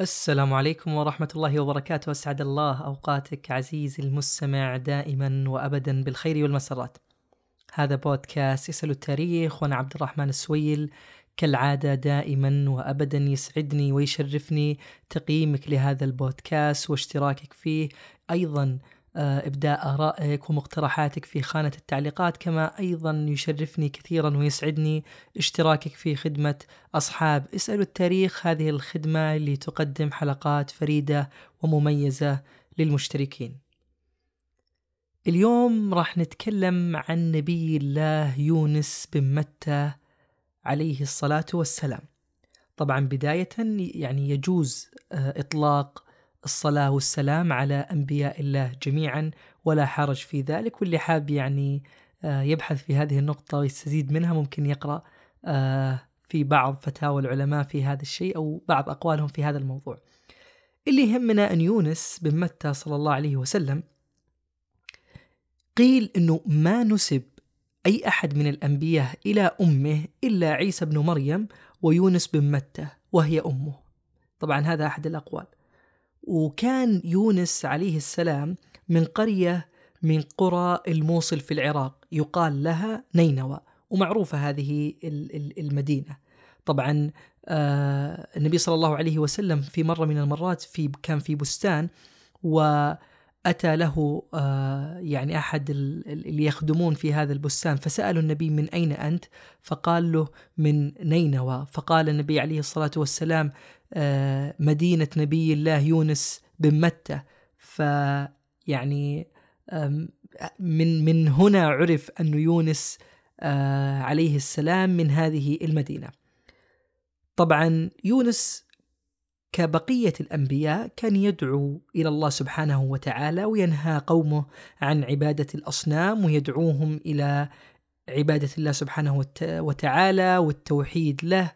السلام عليكم ورحمة الله وبركاته. أسعد الله أوقاتك عزيزي المستمع دائما وأبدا بالخير والمسرات. هذا بودكاست يسأل التاريخ وأنا عبد الرحمن السويل. كالعادة دائما وأبدا يسعدني ويشرفني تقييمك لهذا البودكاست واشتراكك فيه. أيضا إبداء آرائك ومقترحاتك في خانة التعليقات كما أيضا يشرفني كثيرا ويسعدني اشتراكك في خدمة أصحاب اسألوا التاريخ هذه الخدمة اللي تقدم حلقات فريدة ومميزة للمشتركين. اليوم راح نتكلم عن نبي الله يونس بن متى عليه الصلاة والسلام. طبعا بداية يعني يجوز آه، إطلاق الصلاة والسلام على أنبياء الله جميعا ولا حرج في ذلك. واللي حاب يعني آه، يبحث في هذه النقطة ويستزيد منها ممكن يقرأ آه، في بعض فتاوى العلماء في هذا الشيء أو بعض أقوالهم في هذا الموضوع. اللي يهمنا أن يونس بن متى صلى الله عليه وسلم قيل أنه ما نسب أي أحد من الأنبياء إلى أمه إلا عيسى بن مريم ويونس بن متى وهي أمه. طبعا هذا أحد الأقوال. وكان يونس عليه السلام من قرية من قرى الموصل في العراق يقال لها نينوى ومعروفة هذه المدينة. طبعا آه، النبي صلى الله عليه وسلم في مرة من المرات في كان في بستان وأتى له آه، يعني أحد اللي يخدمون في هذا البستان فسألوا النبي من أين أنت؟ فقال له من نينوى. فقال النبي عليه الصلاة والسلام آه، مدينة نبي الله يونس بن متى. فيعني من من هنا عرف أن يونس آه، عليه السلام من هذه المدينة. طبعا يونس كبقية الأنبياء كان يدعو إلى الله سبحانه وتعالى وينهى قومه عن عبادة الأصنام ويدعوهم إلى عبادة الله سبحانه وتعالى والتوحيد له.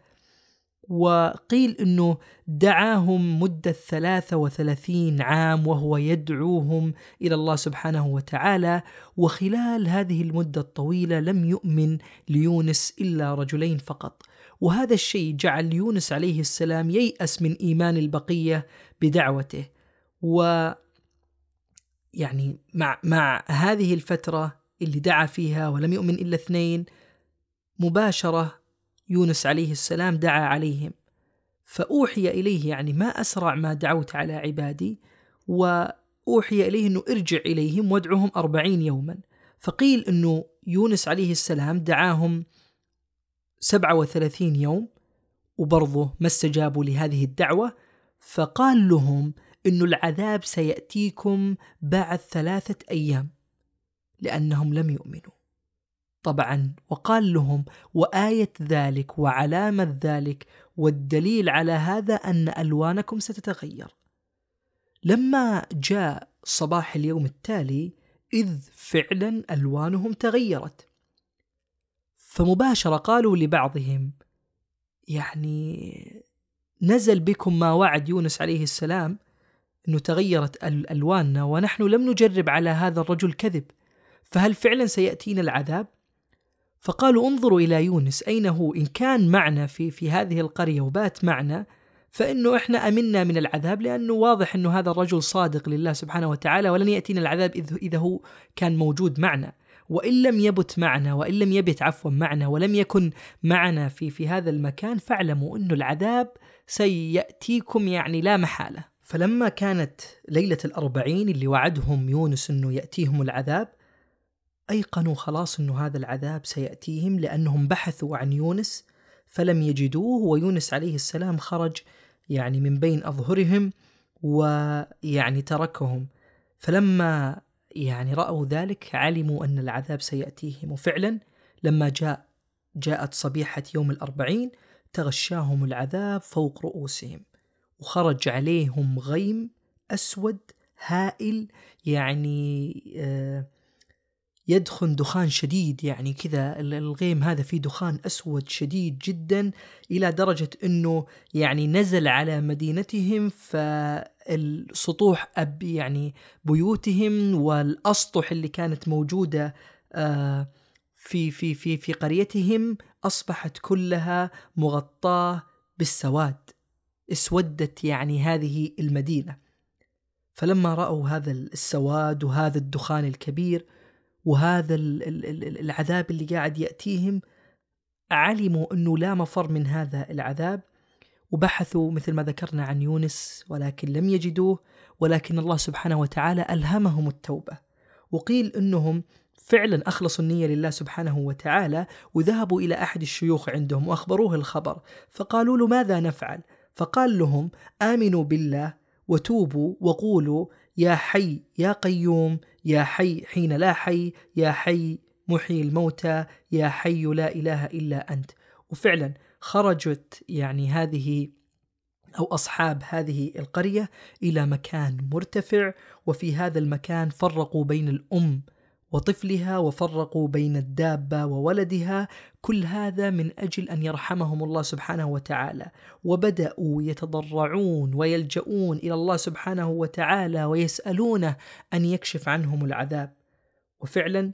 وقيل أنه دعاهم مدة ثلاثة وثلاثين عام وهو يدعوهم إلى الله سبحانه وتعالى. وخلال هذه المدة الطويلة لم يؤمن ليونس إلا رجلين فقط. وهذا الشيء جعل يونس عليه السلام ييأس من إيمان البقية بدعوته. و يعني مع مع هذه الفترة اللي دعا فيها ولم يؤمن إلا اثنين مباشرة يونس عليه السلام دعا عليهم. فأوحي إليه يعني ما أسرع ما دعوت على عبادي وأوحي إليه أنه ارجع إليهم وادعهم أربعين يوما. فقيل أنه يونس عليه السلام دعاهم سبعة وثلاثين يوم وبرضه ما استجابوا لهذه الدعوة فقال لهم أنه العذاب سيأتيكم بعد ثلاثة أيام لأنهم لم يؤمنوا. طبعا وقال لهم وآية ذلك وعلامة ذلك والدليل على هذا أن ألوانكم ستتغير. لما جاء صباح اليوم التالي إذ فعلا ألوانهم تغيرت. فمباشرة قالوا لبعضهم يعني نزل بكم ما وعد يونس عليه السلام إنه تغيرت ألواننا ونحن لم نجرب على هذا الرجل كذب فهل فعلا سيأتينا العذاب؟ فقالوا انظروا إلى يونس أين هو؟ إن كان معنا في, في هذه القرية وبات معنا فإنه إحنا أمنا من العذاب لأنه واضح أنه هذا الرجل صادق لله سبحانه وتعالى ولن يأتينا العذاب إذا هو كان موجود معنا. وإن لم يبت معنا وإن لم يبت عفوا معنا ولم يكن معنا في في هذا المكان فاعلموا أنه العذاب سيأتيكم يعني لا محالة. فلما كانت ليلة الأربعين اللي وعدهم يونس أنه يأتيهم العذاب أيقنوا خلاص أنه هذا العذاب سيأتيهم لأنهم بحثوا عن يونس فلم يجدوه ويونس عليه السلام خرج يعني من بين أظهرهم ويعني تركهم. فلما يعني رأوا ذلك علموا أن العذاب سيأتيهم. وفعلا لما جاء جاءت صبيحة يوم الأربعين تغشاهم العذاب فوق رؤوسهم وخرج عليهم غيم أسود هائل يعني آه يدخن دخان شديد يعني كذا الغيم هذا فيه دخان أسود شديد جدا إلى درجة إنه يعني نزل على مدينتهم فالسطوح اب يعني بيوتهم والأسطح اللي كانت موجودة آه، في في في في قريتهم أصبحت كلها مغطاة بالسواد اسودت يعني هذه المدينة. فلما رأوا هذا السواد وهذا الدخان الكبير وهذا العذاب اللي قاعد يأتيهم علموا أنه لا مفر من هذا العذاب وبحثوا مثل ما ذكرنا عن يونس ولكن لم يجدوه ولكن الله سبحانه وتعالى ألهمهم التوبة وقيل أنهم فعلا أخلصوا النية لله سبحانه وتعالى وذهبوا إلى أحد الشيوخ عندهم وأخبروه الخبر فقالوا له ماذا نفعل؟ فقال لهم آمنوا بالله وتوبوا وقولوا يا حي يا قيوم يا حي حين لا حي يا حي محيي الموتى يا حي لا إله إلا أنت. وفعلا خرجت يعني هذه أو أصحاب هذه القرية إلى مكان مرتفع وفي هذا المكان فرقوا بين الأم وطفلها وفرقوا بين الدابة وولدها كل هذا من أجل أن يرحمهم الله سبحانه وتعالى. وبدأوا يتضرعون ويلجؤون إلى الله سبحانه وتعالى ويسألونه أن يكشف عنهم العذاب. وفعلا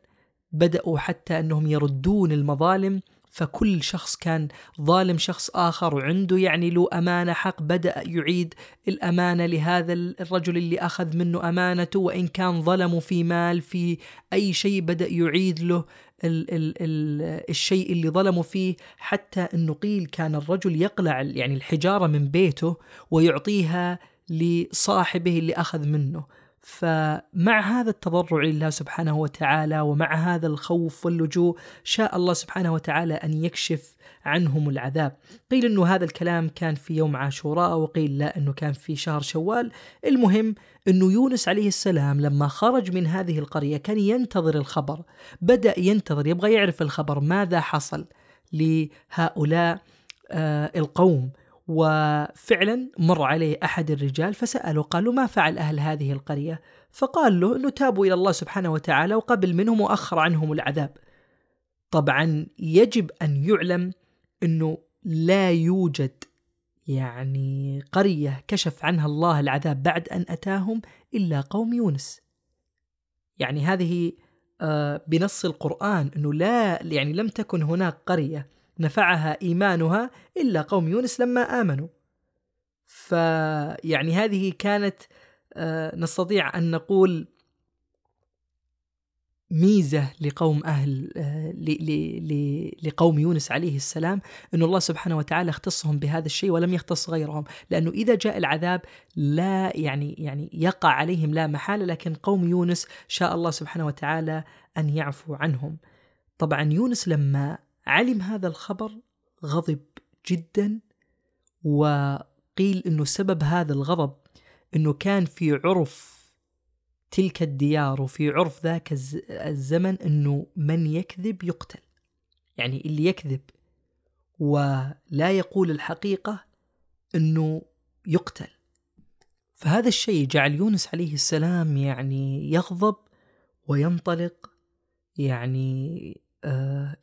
بدأوا حتى أنهم يردون المظالم فكل شخص كان ظالم شخص آخر وعنده يعني له أمانة حق بدأ يعيد الأمانة لهذا الرجل اللي أخذ منه أمانته وإن كان ظلمه في مال في أي شيء بدأ يعيد له ال ال ال الشيء اللي ظلموا فيه حتى أنه قيل كان الرجل يقلع يعني الحجارة من بيته ويعطيها لصاحبه اللي أخذ منه. فمع هذا التضرع لله سبحانه وتعالى ومع هذا الخوف واللجوء شاء الله سبحانه وتعالى أن يكشف عنهم العذاب. قيل إنه هذا الكلام كان في يوم عاشوراء وقيل لا إنه كان في شهر شوال، المهم إنه يونس عليه السلام لما خرج من هذه القرية كان ينتظر الخبر، بدأ ينتظر يبغى يعرف الخبر ماذا حصل لهؤلاء آه القوم. وفعلا مر عليه أحد الرجال فسأله قالوا ما فعل أهل هذه القرية؟ فقال له أنه تابوا إلى الله سبحانه وتعالى وقبل منهم وأخر عنهم العذاب. طبعا يجب أن يعلم أنه لا يوجد يعني قرية كشف عنها الله العذاب بعد أن أتاهم إلا قوم يونس. يعني هذه آه، بنص القرآن أنه لا يعني لم تكن هناك قرية نفعها إيمانها إلا قوم يونس لما آمنوا. فيعني هذه كانت آه، نستطيع أن نقول ميزة لقوم أهل آه، لقوم يونس عليه السلام أن الله سبحانه وتعالى اختصهم بهذا الشيء ولم يختص غيرهم لأنه إذا جاء العذاب لا يعني يعني يقع عليهم لا محالة لكن قوم يونس شاء الله سبحانه وتعالى أن يعفو عنهم. طبعا يونس لما علم هذا الخبر غضب جدا وقيل إنه سبب هذا الغضب إنه كان في عرف تلك الديار وفي عرف ذاك الزمن إنه من يكذب يقتل. يعني اللي يكذب ولا يقول الحقيقة إنه يقتل. فهذا الشيء جعل يونس عليه السلام يعني يغضب وينطلق يعني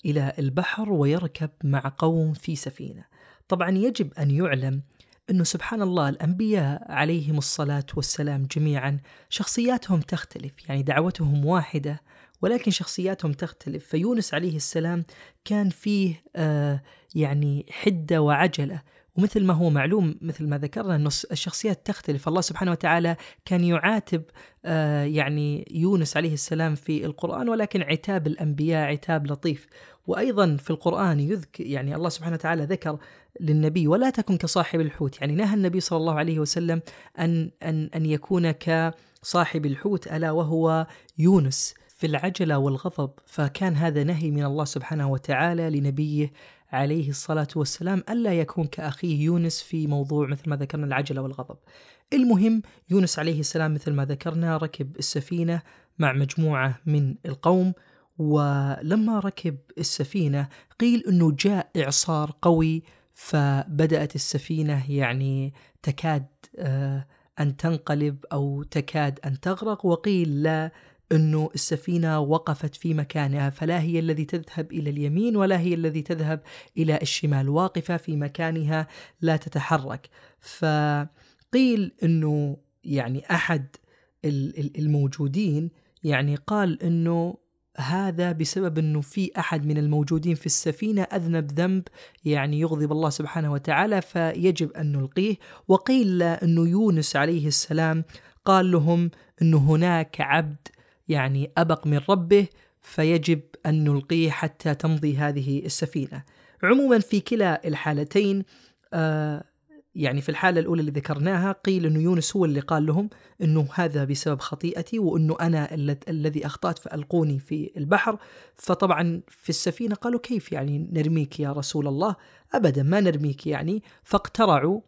إلى البحر ويركب مع قوم في سفينة. طبعا يجب أن يعلم أنه سبحان الله الأنبياء عليهم الصلاة والسلام جميعا شخصياتهم تختلف يعني دعوتهم واحدة ولكن شخصياتهم تختلف. فيونس عليه السلام كان فيه آه يعني حدة وعجلة ومثل ما هو معلوم مثل ما ذكرنا أن الشخصيات تختلف. الله سبحانه وتعالى كان يعاتب آه يعني يونس عليه السلام في القرآن ولكن عتاب الأنبياء عتاب لطيف. وأيضا في القرآن يذكر يعني الله سبحانه وتعالى ذكر للنبي ولا تكن كصاحب الحوت. يعني نهى النبي صلى الله عليه وسلم أن, أن, أن يكون كصاحب الحوت ألا وهو يونس. في العجلة والغضب فكان هذا نهي من الله سبحانه وتعالى لنبيه عليه الصلاة والسلام ألا يكون كأخيه يونس في موضوع مثل ما ذكرنا العجلة والغضب. المهم يونس عليه السلام مثل ما ذكرنا ركب السفينة مع مجموعة من القوم ولما ركب السفينة قيل أنه جاء إعصار قوي فبدأت السفينة يعني تكاد آه، أن تنقلب أو تكاد أن تغرق وقيل لا أنه السفينة وقفت في مكانها فلا هي الذي تذهب إلى اليمين ولا هي الذي تذهب إلى الشمال واقفة في مكانها لا تتحرك. فقيل أنه يعني أحد الموجودين يعني قال أنه هذا بسبب أنه في أحد من الموجودين في السفينة أذنب ذنب يعني يغضب الله سبحانه وتعالى فيجب أن نلقيه. وقيل أنه يونس عليه السلام قال لهم أنه هناك عبد يعني أبق من ربه فيجب أن نلقيه حتى تمضي هذه السفينة. عموما في كلا الحالتين آه يعني في الحالة الأولى اللي ذكرناها قيل أنه يونس هو اللي قال لهم أنه هذا بسبب خطيئتي وأنه أنا الذي أخطأت فألقوني في البحر. فطبعا في السفينة قالوا كيف يعني نرميك يا رسول الله؟ أبدا ما نرميك يعني. فاقترعوا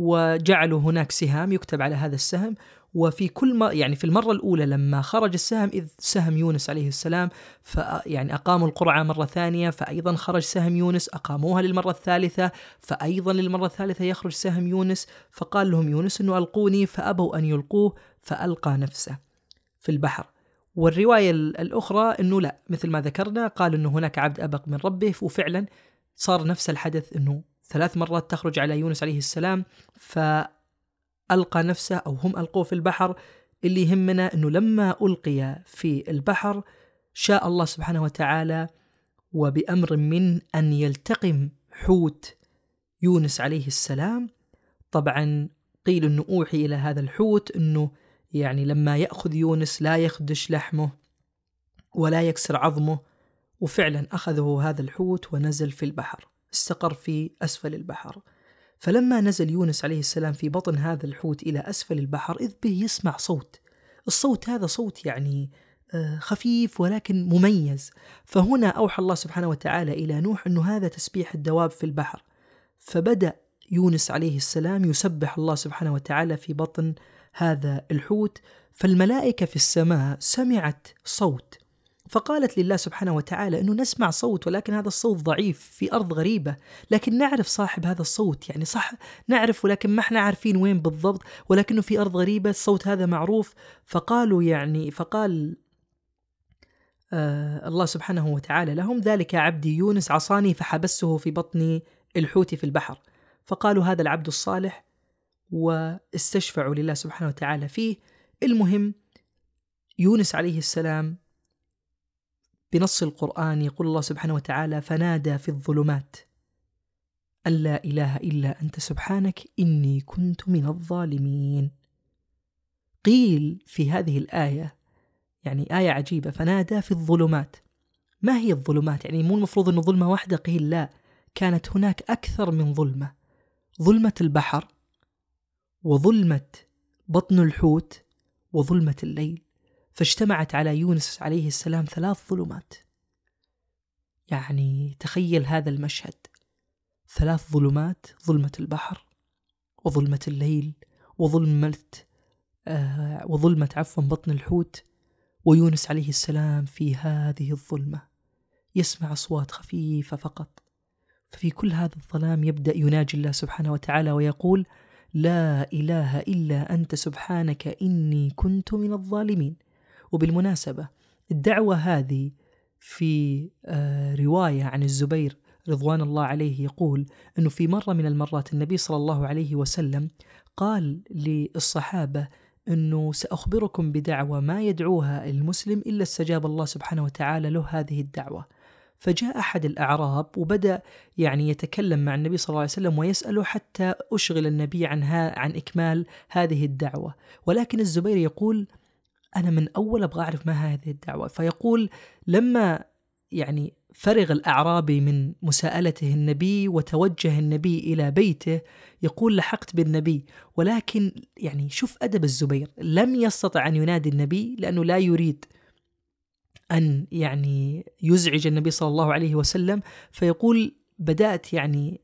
وجعلوا هناك سهام يكتب على هذا السهم. وفي كل ما يعني في المرة الأولى لما خرج السهم إذ سهم يونس عليه السلام ف يعني أقاموا القرعة مرة ثانية فأيضا خرج سهم يونس أقاموها للمرة الثالثة فأيضا للمرة الثالثة يخرج سهم يونس. فقال لهم يونس أنه ألقوني فأبوا أن يلقوه فألقى نفسه في البحر. والرواية الأخرى أنه لا مثل ما ذكرنا قال أنه هناك عبد أبق من ربه وفعلا صار نفس الحدث أنه ثلاث مرات تخرج على يونس عليه السلام فألقى نفسه أو هم ألقوه في البحر اللي يهمنا أنه لما ألقي في البحر شاء الله سبحانه وتعالى وبأمر من أن يلتقم حوت يونس عليه السلام. طبعا قيل أنه أوحي إلى هذا الحوت أنه يعني لما يأخذ يونس لا يخدش لحمه ولا يكسر عظمه وفعلا أخذه هذا الحوت ونزل في البحر. استقر في أسفل البحر. فلما نزل يونس عليه السلام في بطن هذا الحوت إلى أسفل البحر إذ به يسمع صوت. الصوت هذا صوت يعني آه، خفيف ولكن مميز. فهنا أوحى الله سبحانه وتعالى إلى نوح أنه هذا تسبيح الدواب في البحر. فبدأ يونس عليه السلام يسبح الله سبحانه وتعالى في بطن هذا الحوت. فالملائكة في السماء سمعت صوت. فقالت لله سبحانه وتعالى إنه نسمع صوت ولكن هذا الصوت ضعيف في أرض غريبة، لكن نعرف صاحب هذا الصوت يعني صح نعرف ولكن ما إحنا عارفين وين بالضبط ولكنه في أرض غريبة الصوت هذا معروف. فقالوا يعني فقال آه الله سبحانه وتعالى لهم ذلك عبدي يونس عصاني فحبسه في بطن الحوت في البحر. فقالوا هذا العبد الصالح واستشفعوا لله سبحانه وتعالى فيه. المهم يونس عليه السلام بنص القرآن يقول الله سبحانه وتعالى فنادى في الظلمات أن لا إله إلا أنت سبحانك إني كنت من الظالمين. قيل في هذه الآية يعني آية عجيبة فنادى في الظلمات. ما هي الظلمات؟ يعني مو المفروض أنه ظلمة واحدة قيل لا كانت هناك أكثر من ظلمة. ظلمة البحر وظلمة بطن الحوت وظلمة الليل. فاجتمعت على يونس عليه السلام ثلاث ظلمات. يعني تخيل هذا المشهد. ثلاث ظلمات ظلمة البحر وظلمة الليل وظلمة آه وظلمة عفوا بطن الحوت ويونس عليه السلام في هذه الظلمة. يسمع أصوات خفيفة فقط. ففي كل هذا الظلام يبدأ يناجي الله سبحانه وتعالى ويقول لا إله إلا أنت سبحانك إني كنت من الظالمين. وبالمناسبة الدعوة هذه في آه، رواية عن الزبير رضوان الله عليه يقول أنه في مرة من المرات النبي صلى الله عليه وسلم قال للصحابة أنه سأخبركم بدعوة ما يدعوها المسلم إلا استجاب الله سبحانه وتعالى له هذه الدعوة. فجاء أحد الأعراب وبدأ يعني يتكلم مع النبي صلى الله عليه وسلم ويسأله حتى أشغل النبي عن, عن إكمال هذه الدعوة. ولكن الزبير يقول أنا من أول أبغى أعرف ما هذه الدعوة. فيقول لما يعني فرغ الأعرابي من مساءلته النبي وتوجه النبي إلى بيته يقول لحقت بالنبي. ولكن يعني شوف أدب الزبير. لم يستطع أن ينادي النبي لأنه لا يريد أن يعني يزعج النبي صلى الله عليه وسلم. فيقول بدأت يعني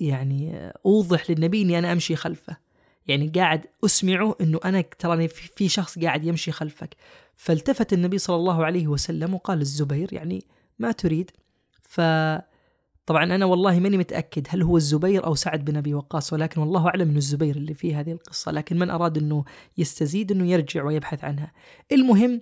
يعني أوضح للنبي أني أنا أمشي خلفه. يعني قاعد أسمعه أنه أنا تراني في شخص قاعد يمشي خلفك. فالتفت النبي صلى الله عليه وسلم وقال الزبير يعني ما تريد. ف طبعا أنا والله ماني متأكد هل هو الزبير أو سعد بن أبي وقاص ولكن والله أعلم أنه الزبير اللي في هذه القصة. لكن من أراد أنه يستزيد أنه يرجع ويبحث عنها. المهم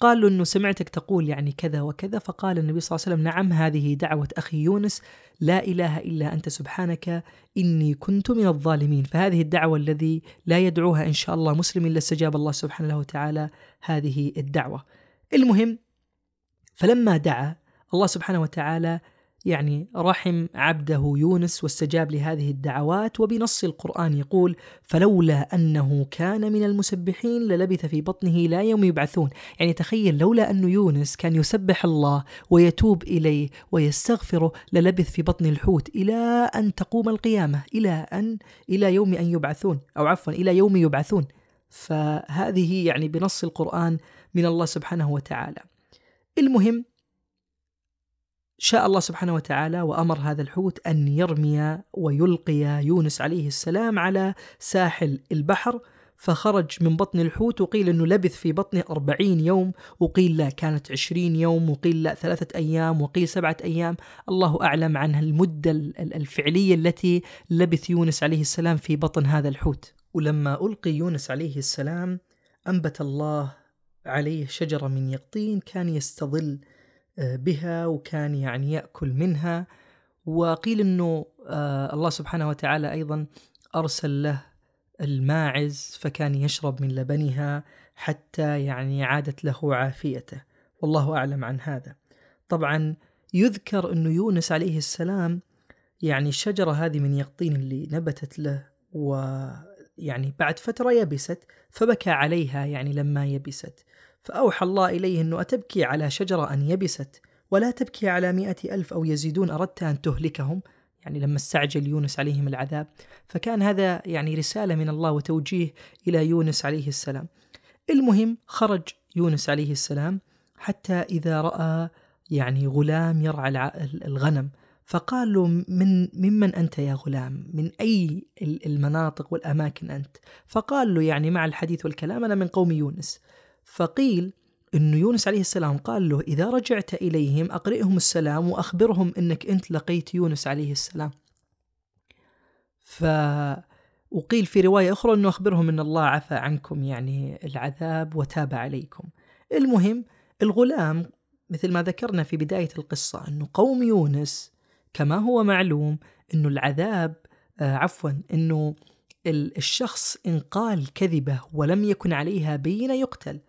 قال له أنه سمعتك تقول يعني كذا وكذا فقال النبي صلى الله عليه وسلم نعم هذه دعوة أخي يونس لا إله إلا أنت سبحانك إني كنت من الظالمين. فهذه الدعوة الذي لا يدعوها إن شاء الله مسلم إلا استجاب الله سبحانه وتعالى هذه الدعوة. المهم فلما دعا الله سبحانه وتعالى يعني رحم عبده يونس واستجاب لهذه الدعوات وبنص القرآن يقول فلولا أنه كان من المسبحين للبث في بطنه لا يوم يبعثون. يعني تخيل لولا أن يونس كان يسبح الله ويتوب إليه ويستغفره للبث في بطن الحوت إلى أن تقوم القيامة إلى أن إلى يوم أن يبعثون أو عفوا إلى يوم يبعثون. فهذه يعني بنص القرآن من الله سبحانه وتعالى. المهم شاء الله سبحانه وتعالى وأمر هذا الحوت أن يرمي ويلقي يونس عليه السلام على ساحل البحر فخرج من بطن الحوت وقيل إنه لبث في بطنه أربعين يوم وقيل لا كانت عشرين يوم وقيل لا ثلاثة أيام وقيل سبعة أيام. الله أعلم عن المدة الفعلية التي لبث يونس عليه السلام في بطن هذا الحوت. ولما ألقي يونس عليه السلام أنبت الله عليه شجرة من يقطين كان يستظل بها وكان يعني يأكل منها. وقيل إنه آه، الله سبحانه وتعالى أيضا أرسل له الماعز فكان يشرب من لبنها حتى يعني عادت له عافيته. والله أعلم عن هذا. طبعا يذكر إنه يونس عليه السلام يعني الشجره هذه من يقطين اللي نبتت له ويعني بعد فترة يبست فبكى عليها يعني لما يبست. فأوحى الله إليه أنه أتبكي على شجرة أن يبست ولا تبكي على مئة ألف أو يزيدون أردت أن تهلكهم. يعني لما استعجل يونس عليهم العذاب فكان هذا يعني رسالة من الله وتوجيه إلى يونس عليه السلام. المهم خرج يونس عليه السلام حتى إذا رأى يعني غلام يرعى الغنم. فقال له من ممن أنت يا غلام؟ من أي المناطق والأماكن أنت؟ فقال له يعني مع الحديث والكلام أنا من قوم يونس. فقيل أن يونس عليه السلام قال له إذا رجعت إليهم أقرئهم السلام وأخبرهم أنك أنت لقيت يونس عليه السلام. ف وقيل في رواية أخرى أنه أخبرهم أن الله عفى عنكم يعني العذاب وتاب عليكم. المهم الغلام مثل ما ذكرنا في بداية القصة أنه قوم يونس كما هو معلوم أنه العذاب آه عفوا أنه الشخص إن قال كذبة ولم يكن عليها بينة يقتل.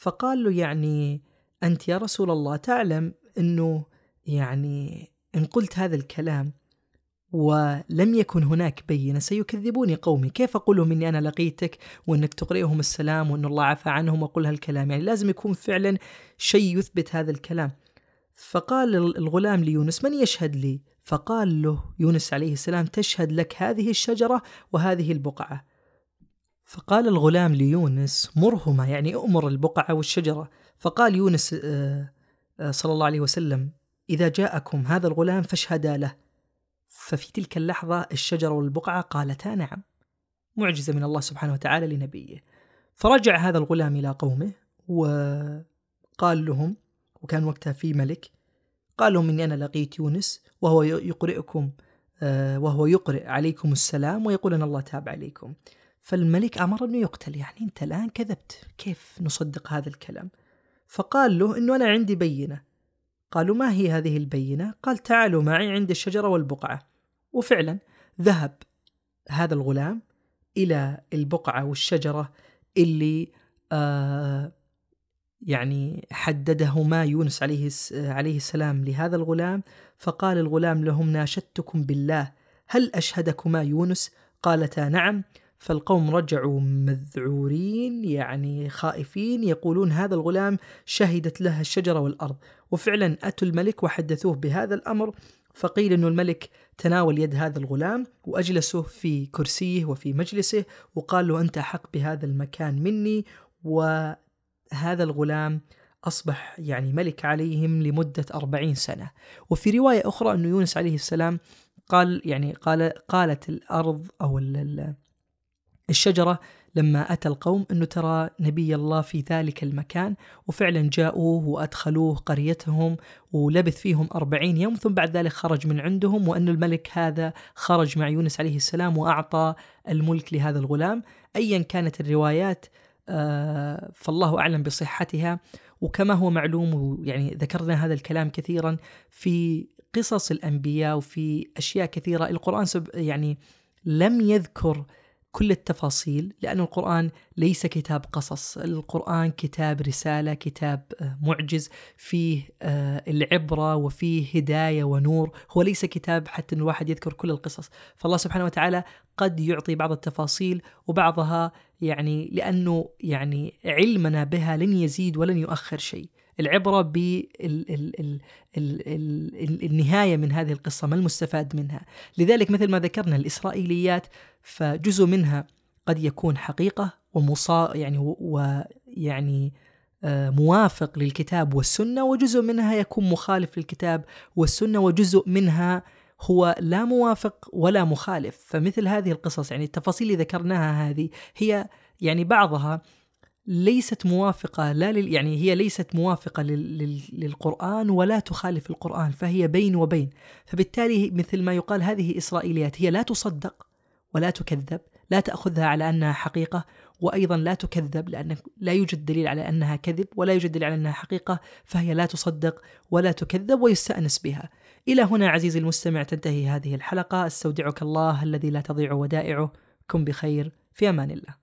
فقال له يعني أنت يا رسول الله تعلم أنه يعني إن قلت هذا الكلام ولم يكن هناك بينة سيكذبوني قومي. كيف أقول لهم أني أنا لقيتك وأنك تقرئهم السلام وأن الله عفى عنهم وأقول هالكلام يعني لازم يكون فعلا شيء يثبت هذا الكلام. فقال الغلام ليونس من يشهد لي؟ فقال له يونس عليه السلام تشهد لك هذه الشجرة وهذه البقعة. فقال الغلام ليونس مرهما يعني أمر البقعة والشجرة. فقال يونس آه، آه، صلى الله عليه وسلم إذا جاءكم هذا الغلام فاشهدا له. ففي تلك اللحظة الشجرة والبقعة قالتا نعم معجزة من الله سبحانه وتعالى لنبيه. فرجع هذا الغلام إلى قومه وقال لهم وكان وقتها في ملك قال لهم إني أنا لقيت يونس وهو يقرئكم آه، وهو يقرئ عليكم السلام ويقول أن الله تاب عليكم. فالملك أمر أنه يقتل. يعني أنت الآن كذبت. كيف نصدق هذا الكلام؟ فقال له أنه أنا عندي بينة. قالوا ما هي هذه البينة؟ قال تعالوا معي عند الشجرة والبقعة. وفعلا ذهب هذا الغلام إلى البقعة والشجرة اللي آه يعني حددهما يونس عليه عليه السلام لهذا الغلام. فقال الغلام لهم ناشدتكم بالله. هل أشهدكما يونس؟ قالتا نعم. فالقوم رجعوا مذعورين يعني خائفين يقولون هذا الغلام شهدت له الشجرة والأرض. وفعلا أتوا الملك وحدثوه بهذا الأمر. فقيل أن الملك تناول يد هذا الغلام وأجلسه في كرسيه وفي مجلسه وقال له أنت أحق بهذا المكان مني. وهذا الغلام أصبح يعني ملك عليهم لمدة أربعين سنة. وفي رواية أخرى أن يونس عليه السلام قال يعني قال قالت الأرض أو الشجرة لما أتى القوم أنه ترى نبي الله في ذلك المكان وفعلا جاءوه وأدخلوه قريتهم ولبث فيهم أربعين يوم ثم بعد ذلك خرج من عندهم وأن الملك هذا خرج مع يونس عليه السلام وأعطى الملك لهذا الغلام. أيا كانت الروايات آه، فالله أعلم بصحتها. وكما هو معلوم ويعني ذكرنا هذا الكلام كثيرا في قصص الأنبياء وفي أشياء كثيرة. القرآن يعني لم يذكر كل التفاصيل لأن القرآن ليس كتاب قصص القرآن كتاب رسالة كتاب آه، معجز فيه آه، العبرة وفيه هداية ونور. هو ليس كتاب حتى أن الواحد يذكر كل القصص. فالله سبحانه وتعالى قد يعطي بعض التفاصيل وبعضها يعني لأنه يعني علمنا بها لن يزيد ولن يؤخر شيء. العبرة بالنهاية من هذه القصة ما المستفاد منها؟ لذلك مثل ما ذكرنا الإسرائيليات فجزء منها قد يكون حقيقة ومصا يعني ويعني آه، موافق للكتاب والسنة وجزء منها يكون مخالف للكتاب والسنة وجزء منها هو لا موافق ولا مخالف. فمثل هذه القصص يعني التفاصيل اللي ذكرناها هذه هي يعني بعضها ليست موافقة لا لل يعني هي ليست موافقة لل لل للقرآن ولا تخالف القرآن فهي بين وبين. فبالتالي مثل ما يقال هذه إسرائيليات هي لا تصدق. ولا تكذب لا تأخذها على أنها حقيقة وأيضا لا تكذب لأن لا يوجد دليل على أنها كذب ولا يوجد دليل على أنها حقيقة فهي لا تصدق ولا تكذب ويستأنس بها. إلى هنا عزيزي المستمع تنتهي هذه الحلقة. أستودعك الله الذي لا تضيع ودائعه. كن بخير في أمان الله.